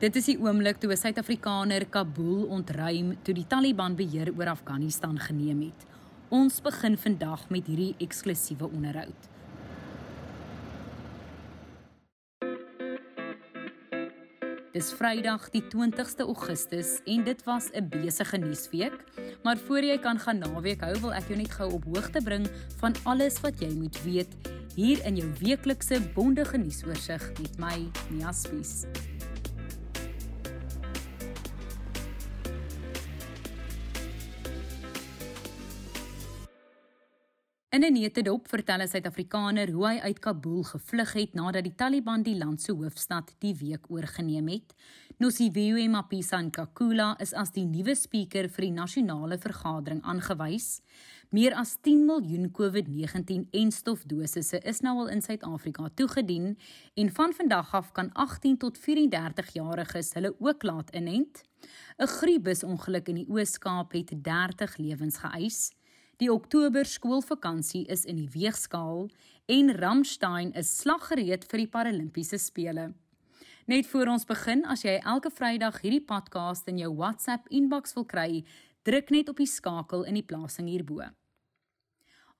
Dit is die oomblik toe 'n Suid-Afrikaner Kabul ontruim toe die Taliban beheer oor Afghanistan geneem het. Ons begin vandag met hierdie eksklusiewe onderhoud. Dis Vrydag die 20ste Augustus en dit was 'n besige nuusweek, maar voor jy kan gaan naweek hou, wil ek jou net gou op hoogte bring van alles wat jy moet weet hier in jou weeklikse bondige nuusoorseig met my Mia Spies. In 'n netedop vertel 'n Suid-Afrikaner hoe hy uit Kabul gevlug het nadat die Taliban die land se hoofstad die week oorgeneem het. Nosiviwe Mapisa Nkakula is as die nuwe spreker vir die nasionale vergadering aangewys. Meer as 10 miljoen COVID-19-enstofdosisse is nou al in Suid-Afrika toegedien en van vandag af kan 18 tot 34 jariges hulle ook laat inent. 'n Griepbusongeluk in die Oos-Kaap het 30 lewens geëis. Die Oktober skoolvakansie is in die weegskaal en Ramstein is slaggereed vir die Paralimpiese spele. Net voor ons begin, as jy elke Vrydag hierdie podcast in jou WhatsApp inbox wil kry, druk net op die skakel in die plasing hierbo.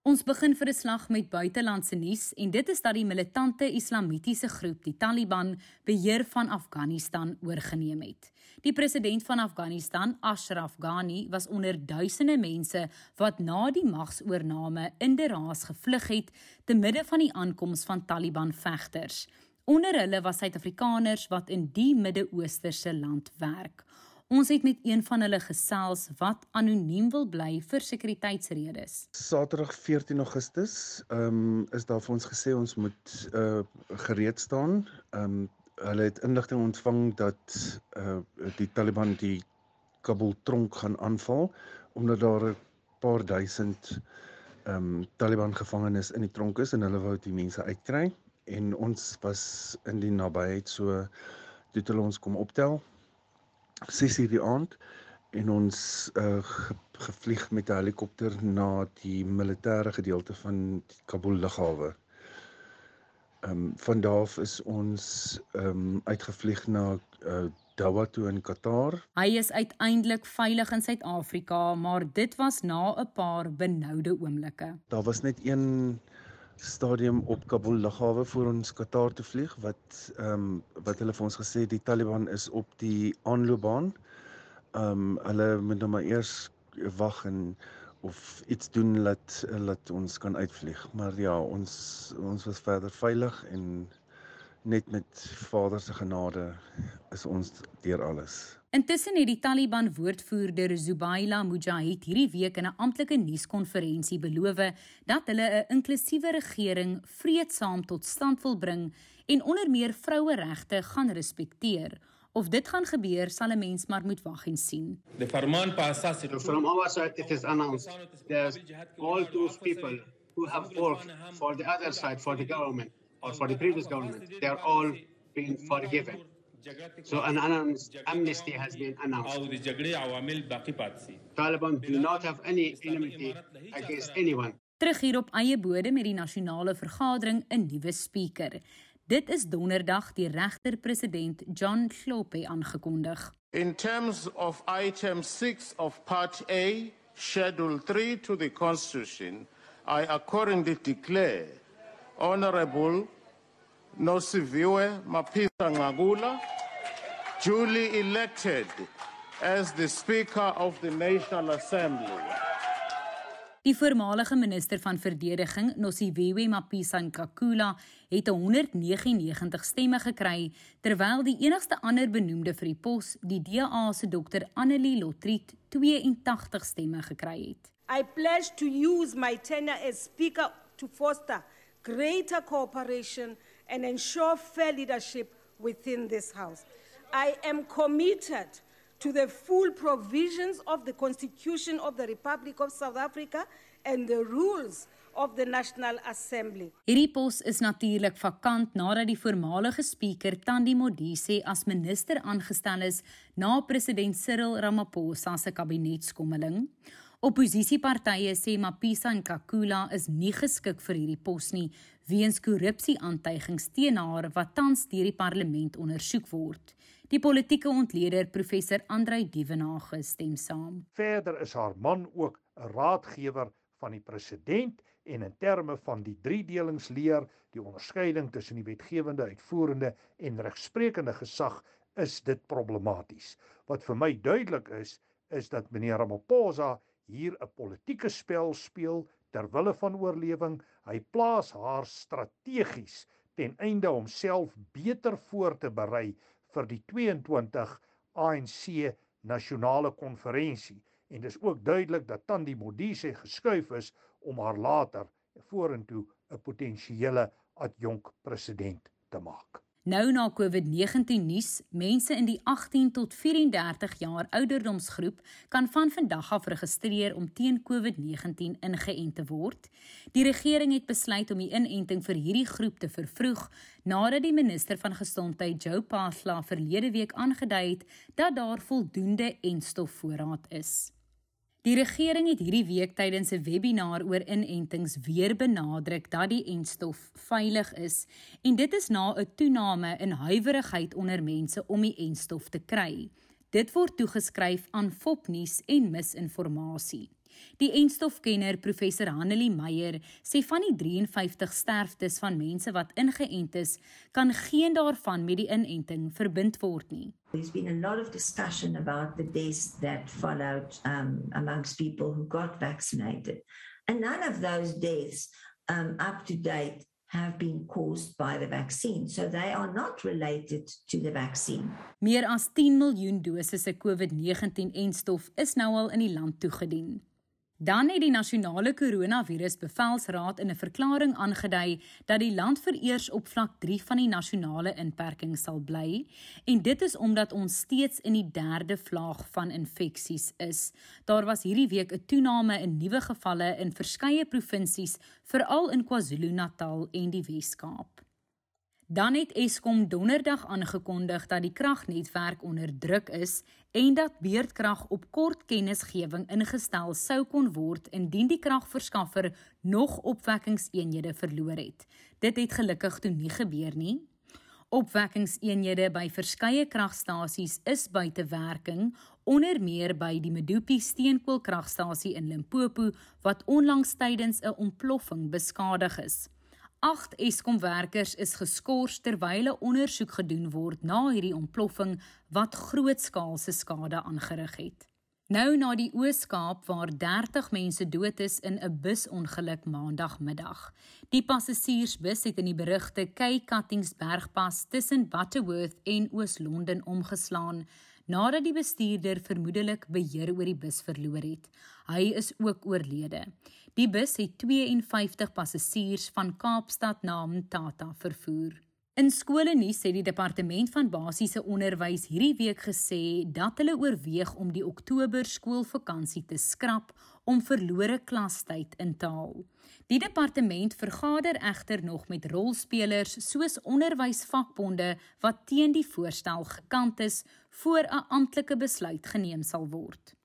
Ons begin vir 'n slag met buitelandse nuus en dit is dat die militante islamitiese groep, die Taliban, beheer van Afghanistan oorgeneem het. Die president van Afghanistan, Ashraf Ghani, was onder duisende mense wat na die magsoorname in Deraas gevlug het te midde van die aankoms van Taliban vegters. Onder hulle was Suid-Afrikaners wat in die Midde-Oosterse land werk. Ons het met een van hulle gesels wat anoniem wil bly vir sekuriteitsredes. Saterdag 14 Augustus, ehm um, is daar vir ons gesê ons moet uh gereed staan. Ehm um, hulle het inligting ontvang dat uh die Taliban die Kabul tronk gaan aanval omdat daar 'n paar duisend ehm um, Taliban gevangenes in die tronk is en hulle wou die mense uitkry en ons was in die nabyheid so dit hulle ons kom optel 6:00 die aand en ons uh, gevlieg met 'n helikopter na die militêre gedeelte van Kabul lughawe. Ehm um, van daar af is ons ehm um, uitgevlieg na uh, Doha toe in Qatar. Hy is uiteindelik veilig in Suid-Afrika, maar dit was na 'n paar benoude oomblikke. Daar was net een stadium op Kabul lughawe voor ons Qatar toe vlieg wat ehm um, wat hulle vir ons gesê die Taliban is op die aanloopbaan. Ehm um, hulle moet nou maar eers wag en of iets doen laat laat ons kan uitvlieg. Maar ja, ons ons was verder veilig en net met Vader se genade is ons deur alles. Intussen het die Taliban woordvoerder Zubaila Mujahid hierdie week in 'n amptelike nuuskonferensie beloof dat hulle 'n inklusiewe regering vreedsaam tot stand wil bring en onder meer vroueregte gaan respekteer. Of dit gaan gebeur, sal 'n mens maar moet wag en sien. The Farman Pasas from our side it is announced that all those people who have worked for the other side for the government or for the previous government they are all being forgiven. So an amnesty has been announced. Taliban do not have any enmity against anyone. Terug hier op eie bodem met die nasionale vergadering 'n nuwe spreker. Dit is donderdag die regter-president John Klope aangekondig. In terms of item 6 of part A, schedule 3 to the constitution, I accordingly declare honorable Nosiviwe Mapisa Ngagula duly elected as the Speaker of the National Assembly. Die voormalige minister van verdediging, Nosiviwe Mapisa Nkakula, het 199 stemme gekry, terwyl die enigste ander benoemde vir die pos, die DA se Dr Annelie Lotriet, 82 stemme gekry het. I pledge to use my tenure as Speaker to foster greater cooperation and ensure fair leadership within this House. I am committed to the full provisions of the Constitution of the Republic of South Africa and the rules of the National Assembly. Hierdie pos is natuurlik vakant nadat die voormalige spreker Tandi Modise as minister aangestel is na president Cyril Ramaphosa se kabinetskommeling. Opposisiepartye sê Mapisa Nkakula is nie geskik vir hierdie pos nie weens korrupsie-aantuigings teen haar wat tans deur die parlement ondersoek word. Die politieke ontleder professor Andrei Dievenage stem saam. Verder is haar man ook 'n raadgewer van die president en in terme van die driedelingsleer, die onderskeiding tussen die wetgewende, uitvoerende en regsprekende gesag is dit problematies. Wat vir my duidelik is, is dat meneer Ramaphosa hier 'n politieke spel speel ter wille van oorlewing. Hy plaas haar strategies ten einde om self beter voor te berei vir die 22 ANC nasionale konferensie. En dis ook duidelik dat Tandi Modise geskuif is om haar later vorentoe 'n potensiële adjunk president te maak. Nou na COVID-19 nuus, mense in die 18 tot 34 jaar ouderdomsgroep kan van vandag af registreer om teen COVID-19 ingeënt te word. Die regering het besluit om die inenting vir hierdie groep te vervroeg nadat die minister van Gesondheid, Joe Phaahla, verlede week aangedui het dat daar voldoende enstofvoorraad is. Die regering het hierdie week tydens 'n webinar oor inentings weer benadruk dat die enstof veilig is en dit is na 'n toename in huiwerigheid onder mense om die enstof te kry. Dit word toegeskryf aan fopnuus en misinformasie. Die enstofkenner professor Hanelie Meyer sê van die 53 sterftes van mense wat ingeënt is, kan geen daarvan met die inenting verbind word nie. There's been a lot of discussion about the deaths that followed um, amongst people who got vaccinated. And none of those deaths um, up to date have been caused by the vaccine. So they are not related to the vaccine. Meer as 10 miljoen doses se COVID-19-enstof is nou al in die land toegedien. Dan het die nasionale koronavirusbevelsraad in 'n verklaring aangedui dat die land vereers op vlak 3 van die nasionale inperking sal bly en dit is omdat ons steeds in die derde vlaag van infeksies is. Daar was hierdie week 'n toename in nuwe gevalle in verskeie provinsies, veral in KwaZulu-Natal en die Wes-Kaap. Dan het Eskom donderdag aangekondig dat die kragnetwerk onder druk is en dat beurtkrag op kort kennisgewing ingestel sou kon word indien die kragverskaffer nog opwekkingseenhede verloor het. Dit het gelukkig toe nie gebeur nie. Opwekkingseenhede by verskeie kragstasies is buite werking, onder meer by die Medupi steenkoolkragstasie in Limpopo wat onlangs tydens 'n ontploffing beskadig is. 8 Eskom werkers is geskort terwyl 'n ondersoek gedoen word na hierdie ontploffing wat grootskaalse skade aangerig het. Nou na die Oos-Kaap waar 30 mense dood is in 'n busongeluk maandagmiddag. Die passasiersbus het in die berugte Cape Cuttingsbergpas tussen Butterworth en Oos-London omgeslaan nadat die bestuurder vermoedelik beheer oor die bus verloor het. Hy is ook oorlede. Die bus het 52 passasiers van Kaapstad na Mtata vervoer. In skole nuus sê die departement van basiese onderwys hierdie week gesê dat hulle oorweeg om die Oktober skoolvakansie te skrap om verlore klastyd in te haal. Die departement vergader egter nog met rolspelers soos onderwysvakbonde wat teen die voorstel gekant is voor 'n amptelike besluit geneem sal word.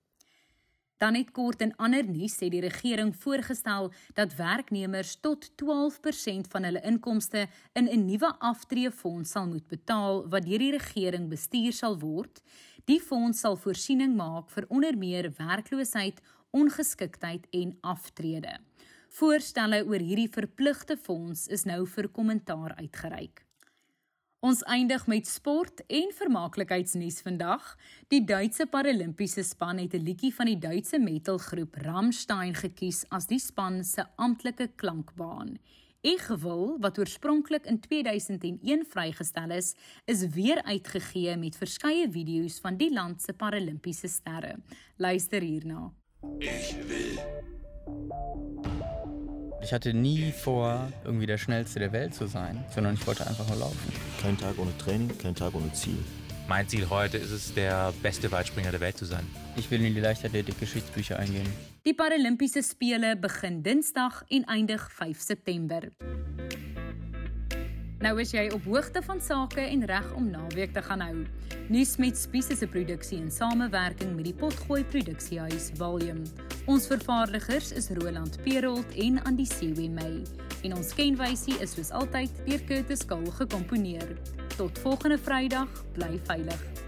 Dan net kort in ander nuus sê die regering voorgestel dat werknemers tot 12% van hulle inkomste in 'n nuwe aftreefonds sal moet betaal wat deur die regering bestuur sal word. Die fonds sal voorsiening maak vir onder meer werkloosheid, ongeskiktheid en aftrede. Voorstelle oor hierdie verpligte fonds is nou vir kommentaar uitgereik. Ons eindig met sport en vermaaklikheidsnuus vandag. Die Duitse Paralimpiese span het 'n liedjie van die Duitse metalgroep Rammstein gekies as die span se amptelike klankbaan. Egewil, wat oorspronklik in 2001 vrygestel is, is weer uitgegee met verskeie video's van die land se paralimpiese sterre. Luister hierna. Ich will Ich hatte nie vor, irgendwie der Schnellste der Welt zu sein, sondern ich wollte einfach nur laufen. Kein Tag ohne Training, kein Tag ohne Ziel. Mein Ziel heute ist es, der beste Weitspringer der Welt zu sein. Ich will in die Leichtathletik-Geschichtsbücher eingehen. Die Paralympiese Spele begin Dinsdag en eindig 5 September. Nou is jy op hoogte van sake en reg om naweek te gaan hou. Nuus met Spies is 'n produksie in samewerking met die Potgooi Produksiehuis Volume. Ons vervaardigers is Roland Perolt en Andy Sewe May en ons kenwysie is soos altyd deur Curtis Kahl gekomponeer. Tot volgende Vrydag, bly veilig.